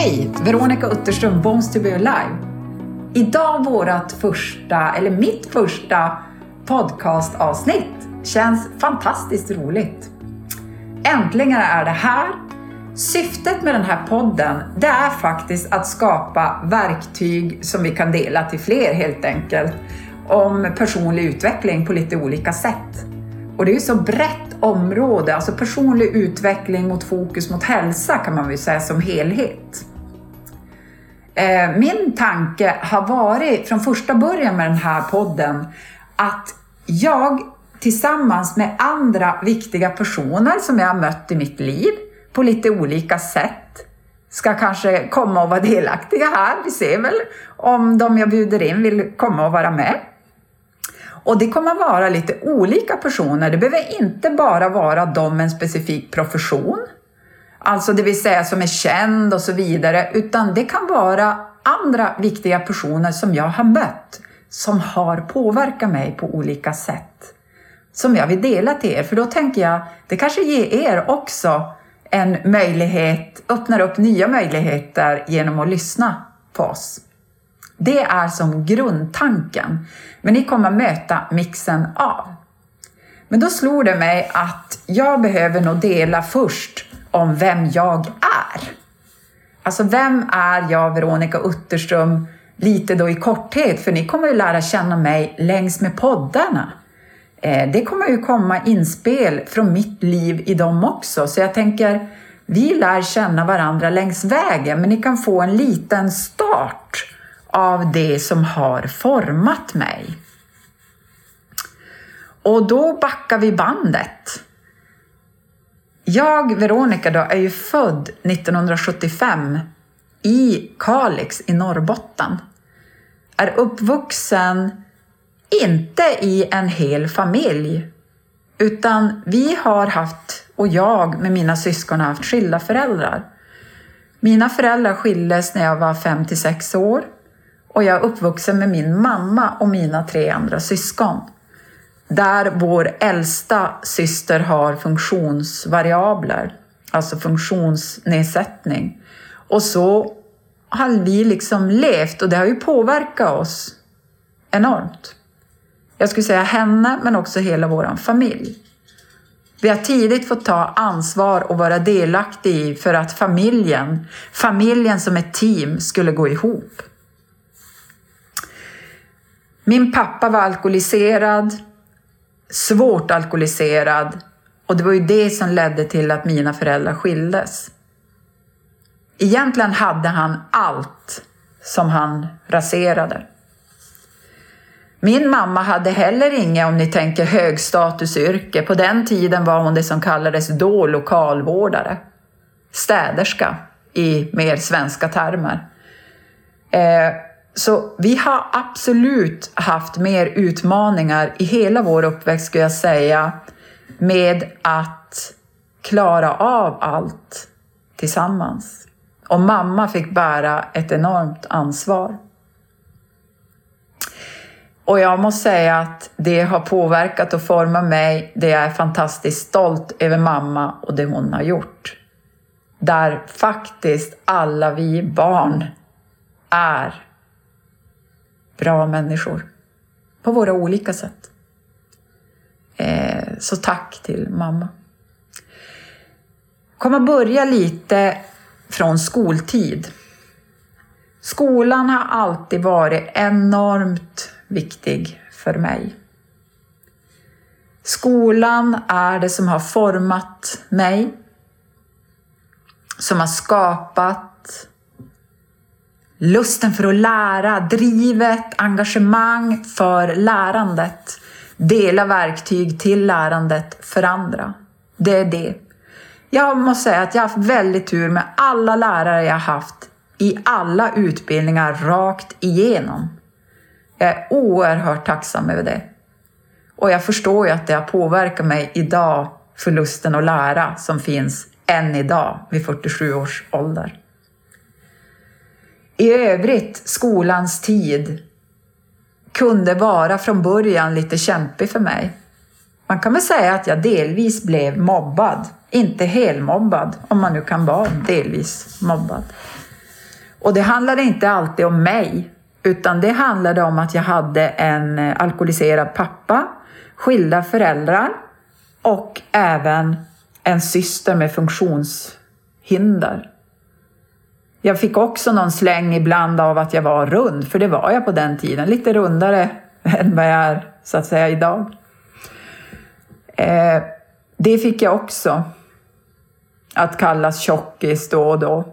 Hej! Veronica Utterström, Bones to be alive. Idag vårt första, eller mitt första podcastavsnitt. Känns fantastiskt roligt. Äntligen är det här. Syftet med den här podden, det är faktiskt att skapa verktyg som vi kan dela till fler helt enkelt. Om personlig utveckling på lite olika sätt. Och det är ju så brett område, alltså personlig utveckling mot fokus mot hälsa kan man väl säga som helhet. Eh, min tanke har varit från första början med den här podden att jag tillsammans med andra viktiga personer som jag har mött i mitt liv på lite olika sätt ska kanske komma och vara delaktiga här. Vi ser väl om de jag bjuder in vill komma och vara med. Och det kommer vara lite olika personer. Det behöver inte bara vara de med en specifik profession, alltså det vill säga som är känd och så vidare, utan det kan vara andra viktiga personer som jag har mött som har påverkat mig på olika sätt som jag vill dela till er. För då tänker jag, det kanske ger er också en möjlighet, öppnar upp nya möjligheter genom att lyssna på oss. Det är som grundtanken. Men ni kommer möta mixen av. Men då slog det mig att jag behöver nog dela först om vem jag är. Alltså vem är jag, Veronica Utterström, lite då i korthet, för ni kommer ju lära känna mig längs med poddarna. Eh, det kommer ju komma inspel från mitt liv i dem också, så jag tänker vi lär känna varandra längs vägen, men ni kan få en liten start av det som har format mig. Och då backar vi bandet. Jag, Veronica, då, är ju född 1975 i Kalix i Norrbotten. Är uppvuxen inte i en hel familj, utan vi har haft, och jag med mina syskon har haft skilda föräldrar. Mina föräldrar skildes när jag var 5 till 6 år och jag är uppvuxen med min mamma och mina tre andra syskon. Där vår äldsta syster har funktionsvariabler, alltså funktionsnedsättning. Och så har vi liksom levt och det har ju påverkat oss enormt. Jag skulle säga henne, men också hela vår familj. Vi har tidigt fått ta ansvar och vara delaktiga i för att familjen, familjen som ett team, skulle gå ihop. Min pappa var alkoholiserad, svårt alkoholiserad och det var ju det som ledde till att mina föräldrar skildes. Egentligen hade han allt som han raserade. Min mamma hade heller inget, om ni tänker högstatusyrke. På den tiden var hon det som kallades då lokalvårdare. Städerska i mer svenska termer. Eh, så vi har absolut haft mer utmaningar i hela vår uppväxt, skulle jag säga, med att klara av allt tillsammans. Och mamma fick bära ett enormt ansvar. Och jag måste säga att det har påverkat och format mig. Det är fantastiskt stolt över mamma och det hon har gjort. Där faktiskt alla vi barn är bra människor på våra olika sätt. Eh, så tack till mamma. Jag kommer börja lite från skoltid. Skolan har alltid varit enormt viktig för mig. Skolan är det som har format mig, som har skapat lusten för att lära, drivet, engagemang för lärandet, dela verktyg till lärandet för andra. Det är det. Jag måste säga att jag har haft väldigt tur med alla lärare jag har haft i alla utbildningar rakt igenom. Jag är oerhört tacksam över det. Och jag förstår ju att det har påverkat mig idag för lusten att lära som finns än idag vid 47 års ålder. I övrigt, skolans tid kunde vara från början lite kämpig för mig. Man kan väl säga att jag delvis blev mobbad, inte helmobbad, om man nu kan vara delvis mobbad. Och det handlade inte alltid om mig, utan det handlade om att jag hade en eh, alkoholiserad pappa, skilda föräldrar och även en syster med funktionshinder. Jag fick också någon släng ibland av att jag var rund, för det var jag på den tiden. Lite rundare än vad jag är, så att säga, idag. Eh, det fick jag också. Att kallas tjockis då och då.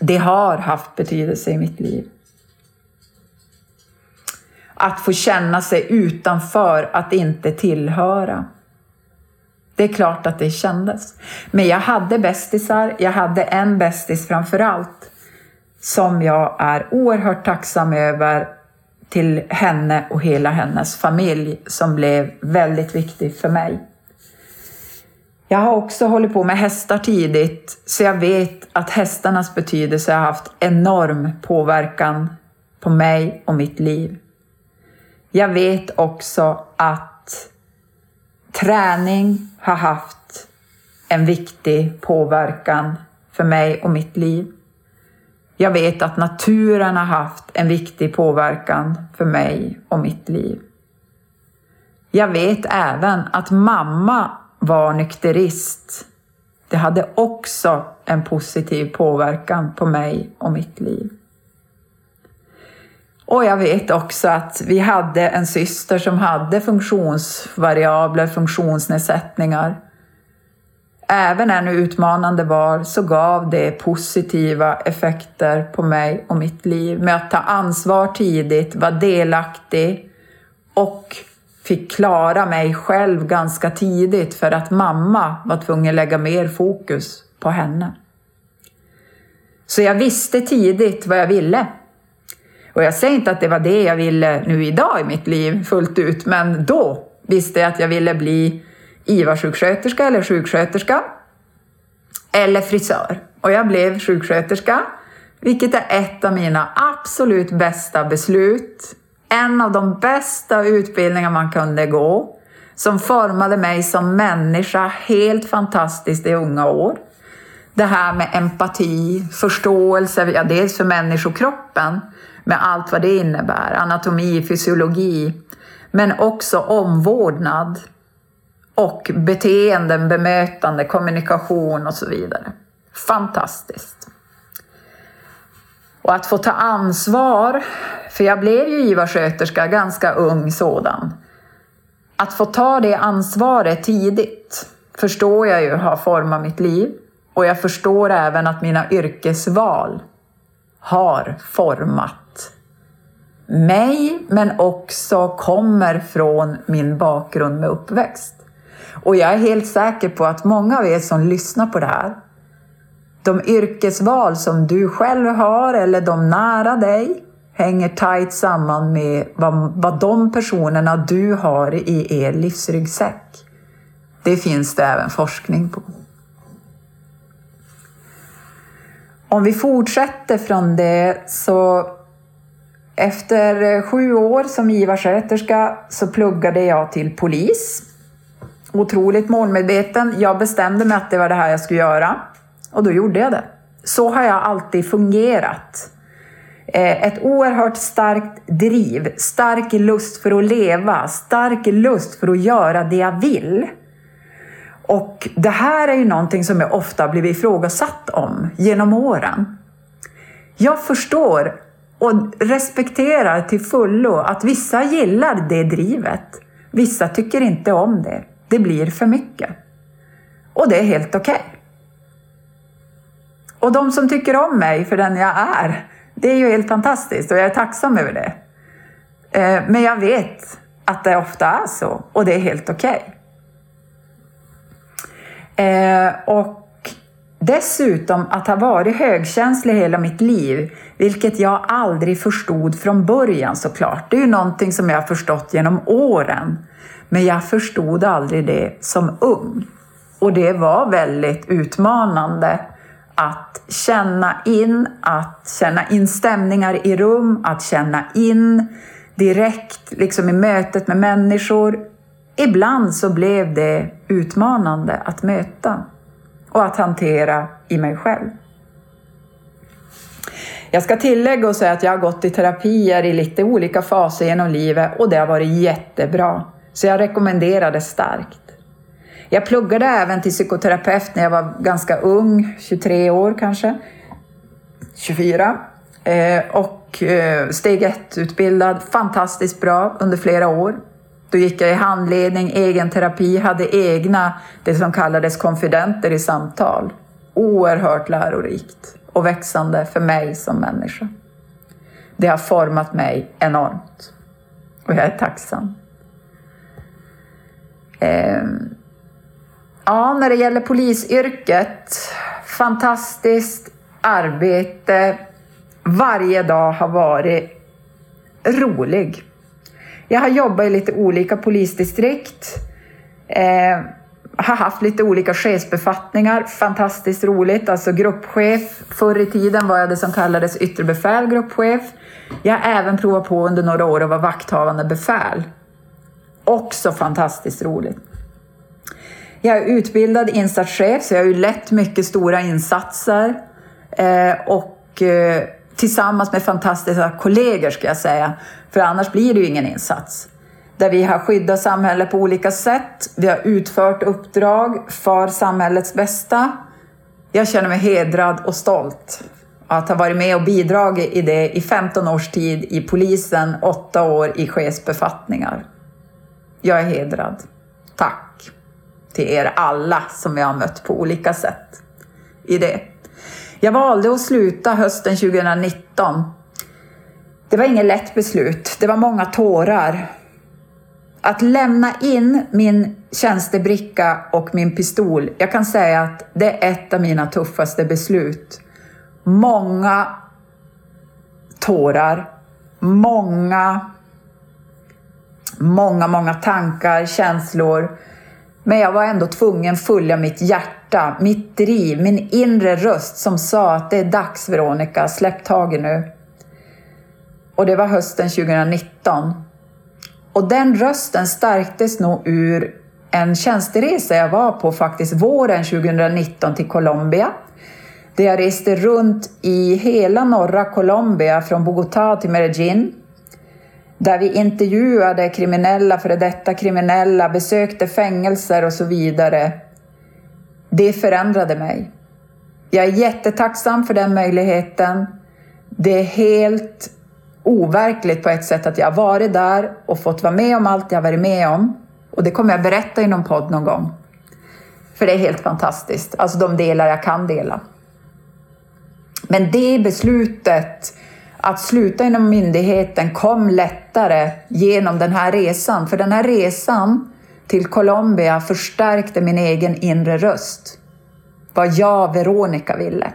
Det har haft betydelse i mitt liv. Att få känna sig utanför, att inte tillhöra. Det är klart att det kändes. Men jag hade bästisar. Jag hade en bästis framför allt som jag är oerhört tacksam över till henne och hela hennes familj som blev väldigt viktig för mig. Jag har också hållit på med hästar tidigt så jag vet att hästarnas betydelse har haft enorm påverkan på mig och mitt liv. Jag vet också att träning har haft en viktig påverkan för mig och mitt liv. Jag vet att naturen har haft en viktig påverkan för mig och mitt liv. Jag vet även att mamma var nykterist. Det hade också en positiv påverkan på mig och mitt liv. Och jag vet också att vi hade en syster som hade funktionsvariabler, funktionsnedsättningar. Även när nu utmanande var så gav det positiva effekter på mig och mitt liv med att ta ansvar tidigt, vara delaktig och fick klara mig själv ganska tidigt för att mamma var tvungen att lägga mer fokus på henne. Så jag visste tidigt vad jag ville. Och jag säger inte att det var det jag ville nu idag i mitt liv fullt ut, men då visste jag att jag ville bli IVA-sjuksköterska eller sjuksköterska eller frisör. Och jag blev sjuksköterska, vilket är ett av mina absolut bästa beslut. En av de bästa utbildningar man kunde gå, som formade mig som människa helt fantastiskt i unga år. Det här med empati, förståelse, ja, dels för människokroppen, med allt vad det innebär, anatomi, fysiologi, men också omvårdnad och beteenden, bemötande, kommunikation och så vidare. Fantastiskt! Och att få ta ansvar, för jag blev ju givarsköterska, ganska ung sådan. Att få ta det ansvaret tidigt förstår jag ju har format mitt liv och jag förstår även att mina yrkesval har format mig men också kommer från min bakgrund med uppväxt. Och jag är helt säker på att många av er som lyssnar på det här, de yrkesval som du själv har eller de nära dig hänger tajt samman med vad, vad de personerna du har i er livsryggsäck. Det finns det även forskning på. Om vi fortsätter från det så efter sju år som IVA-sköterska så pluggade jag till polis. Otroligt målmedveten. Jag bestämde mig att det var det här jag skulle göra och då gjorde jag det. Så har jag alltid fungerat. Eh, ett oerhört starkt driv, stark lust för att leva, stark lust för att göra det jag vill. Och det här är ju någonting som jag ofta blivit ifrågasatt om genom åren. Jag förstår och respekterar till fullo att vissa gillar det drivet. Vissa tycker inte om det. Det blir för mycket. Och det är helt okej. Okay. Och de som tycker om mig för den jag är, det är ju helt fantastiskt och jag är tacksam över det. Eh, men jag vet att det ofta är så och det är helt okej. Okay. Eh, och Dessutom att ha varit högkänslig hela mitt liv, vilket jag aldrig förstod från början såklart. Det är ju någonting som jag har förstått genom åren. Men jag förstod aldrig det som ung. Och det var väldigt utmanande att känna in, att känna in stämningar i rum, att känna in direkt liksom i mötet med människor. Ibland så blev det utmanande att möta och att hantera i mig själv. Jag ska tillägga och säga att jag har gått i terapier i lite olika faser genom livet och det har varit jättebra. Så jag rekommenderar det starkt. Jag pluggade även till psykoterapeut när jag var ganska ung, 23 år kanske, 24. Eh, och eh, steg 1-utbildad, fantastiskt bra under flera år. Då gick jag i handledning, egen terapi, hade egna, det som kallades konfidenter i samtal. Oerhört lärorikt och växande för mig som människa. Det har format mig enormt och jag är tacksam. Ehm, ja, när det gäller polisyrket, fantastiskt arbete. Varje dag har varit rolig. Jag har jobbat i lite olika polisdistrikt. Eh, har haft lite olika chefsbefattningar. Fantastiskt roligt. Alltså gruppchef. Förr i tiden var jag det som kallades yttre befäl, gruppchef. Jag har även provat på under några år att vara vakthavande befäl. Också fantastiskt roligt. Jag är utbildad insatschef, så jag har ju lett mycket stora insatser. Eh, och eh, tillsammans med fantastiska kollegor ska jag säga. För annars blir det ju ingen insats. Där vi har skyddat samhället på olika sätt. Vi har utfört uppdrag för samhällets bästa. Jag känner mig hedrad och stolt att ha varit med och bidragit i det i 15 års tid i polisen, 8 år i chefsbefattningar. Jag är hedrad. Tack till er alla som jag har mött på olika sätt i det. Jag valde att sluta hösten 2019. Det var inget lätt beslut. Det var många tårar. Att lämna in min tjänstebricka och min pistol, jag kan säga att det är ett av mina tuffaste beslut. Många tårar, många, många, många tankar, känslor. Men jag var ändå tvungen följa mitt hjärta, mitt driv, min inre röst som sa att det är dags Veronica, släpp taget nu. Och det var hösten 2019. Och den rösten stärktes nog ur en tjänsteresa jag var på faktiskt våren 2019 till Colombia. Där jag reste runt i hela norra Colombia från Bogotá till Medellin där vi intervjuade kriminella, före detta kriminella, besökte fängelser och så vidare. Det förändrade mig. Jag är jättetacksam för den möjligheten. Det är helt overkligt på ett sätt att jag har varit där och fått vara med om allt jag varit med om. Och det kommer jag berätta i någon podd någon gång. För det är helt fantastiskt, alltså de delar jag kan dela. Men det beslutet att sluta inom myndigheten kom lättare genom den här resan. För den här resan till Colombia förstärkte min egen inre röst. Vad jag, Veronica, ville.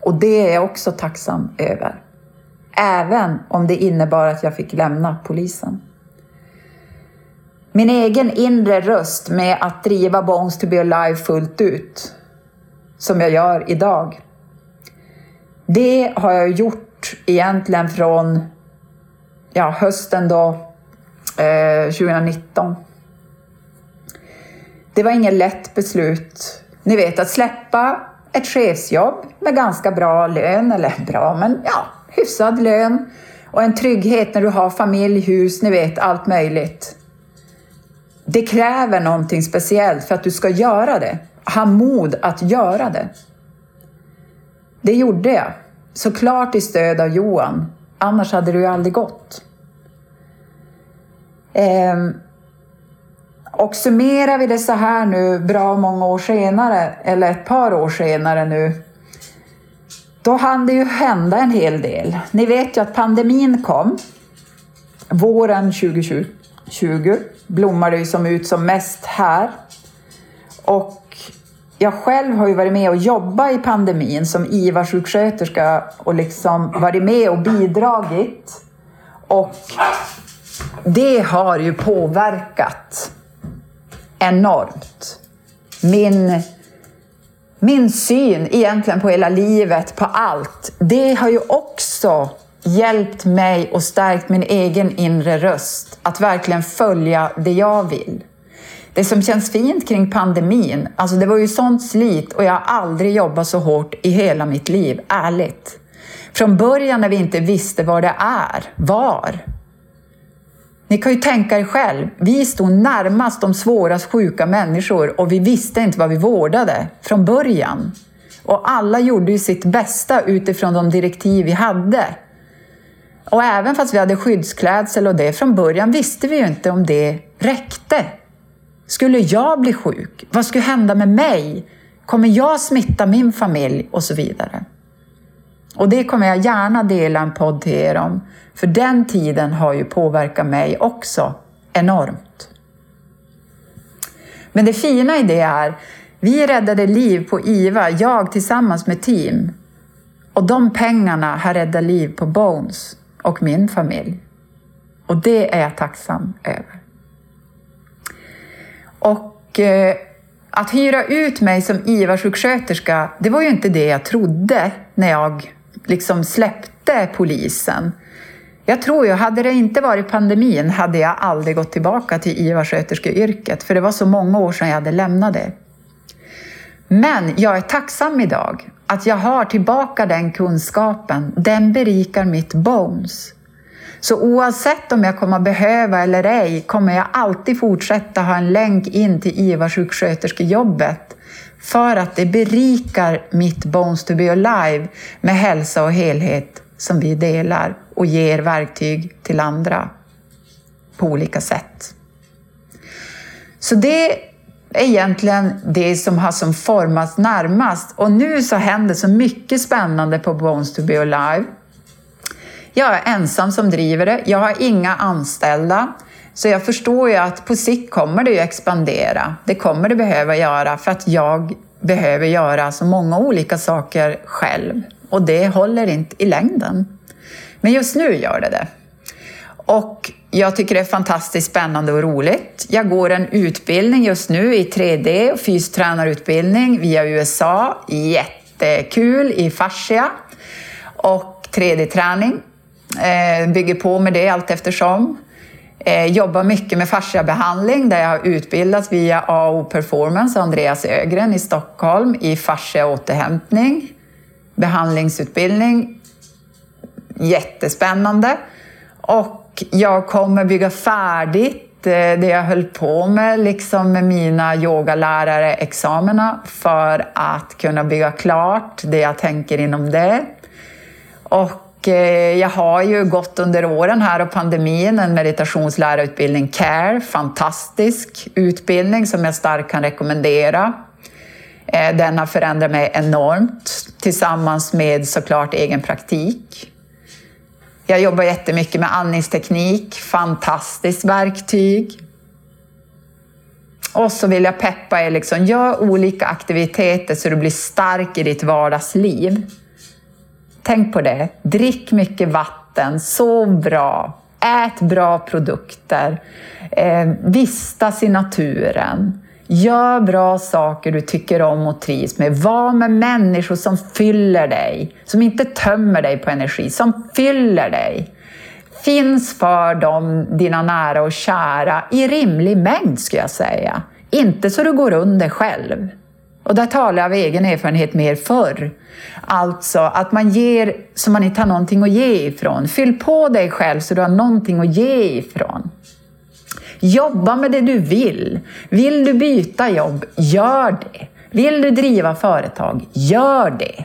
Och det är jag också tacksam över. Även om det innebar att jag fick lämna polisen. Min egen inre röst med att driva Bones to be alive fullt ut, som jag gör idag. Det har jag gjort egentligen från ja, hösten då, eh, 2019. Det var inget lätt beslut. Ni vet, att släppa ett chefsjobb med ganska bra lön, eller bra, men ja, hyfsad lön och en trygghet när du har familj, hus, ni vet, allt möjligt. Det kräver någonting speciellt för att du ska göra det. Ha mod att göra det. Det gjorde jag. Såklart i stöd av Johan, annars hade det ju aldrig gått. Ehm, och summerar vi det så här nu bra många år senare, eller ett par år senare nu, då hann det ju hända en hel del. Ni vet ju att pandemin kom våren 2020. Blommade ju som ut som mest här. Och jag själv har ju varit med och jobbat i pandemin som IVA-sjuksköterska och liksom varit med och bidragit. Och det har ju påverkat enormt min, min syn egentligen på hela livet, på allt. Det har ju också hjälpt mig och stärkt min egen inre röst att verkligen följa det jag vill. Det som känns fint kring pandemin, alltså det var ju sånt slit och jag har aldrig jobbat så hårt i hela mitt liv, ärligt. Från början när vi inte visste vad det är, var. Ni kan ju tänka er själv, vi stod närmast de svårast sjuka människor och vi visste inte vad vi vårdade från början. Och alla gjorde ju sitt bästa utifrån de direktiv vi hade. Och även fast vi hade skyddsklädsel och det från början visste vi ju inte om det räckte. Skulle jag bli sjuk? Vad skulle hända med mig? Kommer jag smitta min familj? Och så vidare. Och det kommer jag gärna dela en podd till er om, för den tiden har ju påverkat mig också enormt. Men det fina i det är, vi räddade liv på IVA, jag tillsammans med team. Och de pengarna har räddat liv på Bones och min familj. Och det är jag tacksam över. Och eh, att hyra ut mig som IVA-sjuksköterska, det var ju inte det jag trodde när jag liksom släppte polisen. Jag tror ju, hade det inte varit pandemin hade jag aldrig gått tillbaka till IVA-sköterskeyrket, för det var så många år sedan jag hade lämnat det. Men jag är tacksam idag att jag har tillbaka den kunskapen. Den berikar mitt bones. Så oavsett om jag kommer behöva eller ej kommer jag alltid fortsätta ha en länk in till IVA-sjuksköterskejobbet för att det berikar mitt Bones to be alive med hälsa och helhet som vi delar och ger verktyg till andra på olika sätt. Så det är egentligen det som har som formats närmast och nu så händer så mycket spännande på Bones to be alive. Jag är ensam som driver det, jag har inga anställda. Så jag förstår ju att på sikt kommer det ju expandera. Det kommer det behöva göra för att jag behöver göra så många olika saker själv. Och det håller inte i längden. Men just nu gör det det. Och jag tycker det är fantastiskt spännande och roligt. Jag går en utbildning just nu i 3D, fystränarutbildning via USA. Jättekul i fascia och 3D-träning. Eh, bygger på med det allt eftersom. Eh, jobbar mycket med fasciabehandling där jag har utbildats via AO Performance, Andreas Ögren i Stockholm, i fasciaåterhämtning, behandlingsutbildning. Jättespännande. Och jag kommer bygga färdigt eh, det jag höll på med, liksom med mina yogalärare-examina för att kunna bygga klart det jag tänker inom det. Och Eh, jag har ju gått under åren här och pandemin en meditationslärarutbildning CARE, fantastisk utbildning som jag starkt kan rekommendera. Eh, den har förändrat mig enormt tillsammans med såklart egen praktik. Jag jobbar jättemycket med andningsteknik, fantastiskt verktyg. Och så vill jag peppa er, liksom, gör olika aktiviteter så du blir stark i ditt vardagsliv. Tänk på det. Drick mycket vatten, sov bra, ät bra produkter, eh, vistas i naturen. Gör bra saker du tycker om och trivs med. Var med människor som fyller dig, som inte tömmer dig på energi, som fyller dig. Finns för dem, dina nära och kära, i rimlig mängd skulle jag säga. Inte så du går under själv. Och där talar jag av egen erfarenhet mer förr. Alltså att man ger så man inte har någonting att ge ifrån. Fyll på dig själv så du har någonting att ge ifrån. Jobba med det du vill. Vill du byta jobb, gör det. Vill du driva företag, gör det.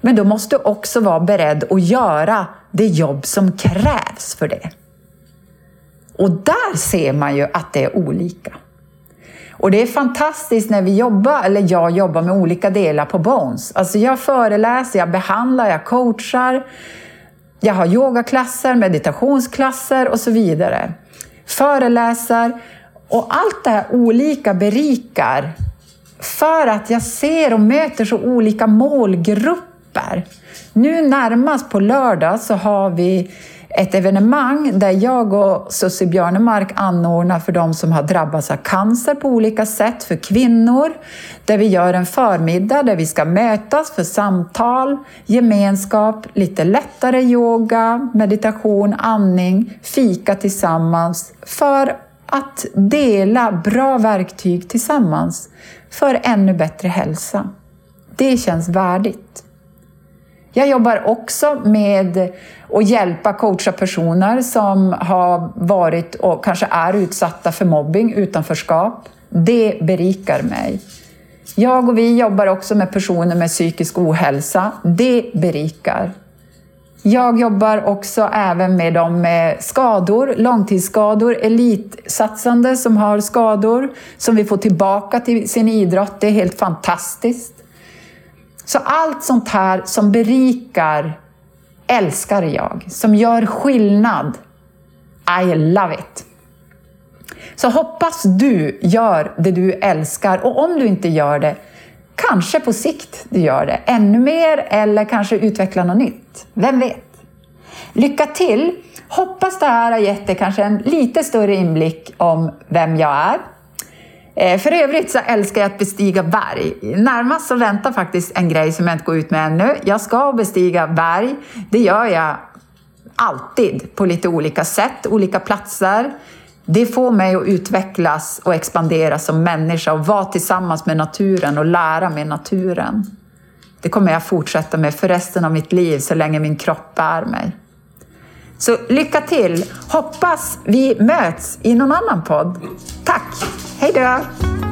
Men då måste du också vara beredd att göra det jobb som krävs för det. Och där ser man ju att det är olika. Och det är fantastiskt när vi jobbar, eller jag jobbar med olika delar på Bones. Alltså jag föreläser, jag behandlar, jag coachar. Jag har yogaklasser, meditationsklasser och så vidare. Föreläser. Och allt det här olika berikar för att jag ser och möter så olika målgrupper. Nu närmast på lördag så har vi ett evenemang där jag och Sussi Björnemark anordnar för de som har drabbats av cancer på olika sätt, för kvinnor, där vi gör en förmiddag där vi ska mötas för samtal, gemenskap, lite lättare yoga, meditation, andning, fika tillsammans för att dela bra verktyg tillsammans för ännu bättre hälsa. Det känns värdigt. Jag jobbar också med att hjälpa coacha personer som har varit och kanske är utsatta för mobbing, utanförskap. Det berikar mig. Jag och vi jobbar också med personer med psykisk ohälsa. Det berikar. Jag jobbar också även med de med skador, långtidsskador, elitsatsande som har skador som vi får tillbaka till sin idrott. Det är helt fantastiskt. Så allt sånt här som berikar älskar jag, som gör skillnad. I love it! Så hoppas du gör det du älskar och om du inte gör det, kanske på sikt du gör det ännu mer eller kanske utvecklar något nytt. Vem vet? Lycka till! Hoppas det här har gett dig kanske en lite större inblick om vem jag är. Eh, för övrigt så älskar jag att bestiga berg. Närmast så väntar faktiskt en grej som jag inte går ut med ännu. Jag ska bestiga berg. Det gör jag alltid på lite olika sätt, olika platser. Det får mig att utvecklas och expandera som människa och vara tillsammans med naturen och lära med naturen. Det kommer jag fortsätta med för resten av mitt liv så länge min kropp bär mig. Så lycka till! Hoppas vi möts i någon annan podd. Tack! Hej då!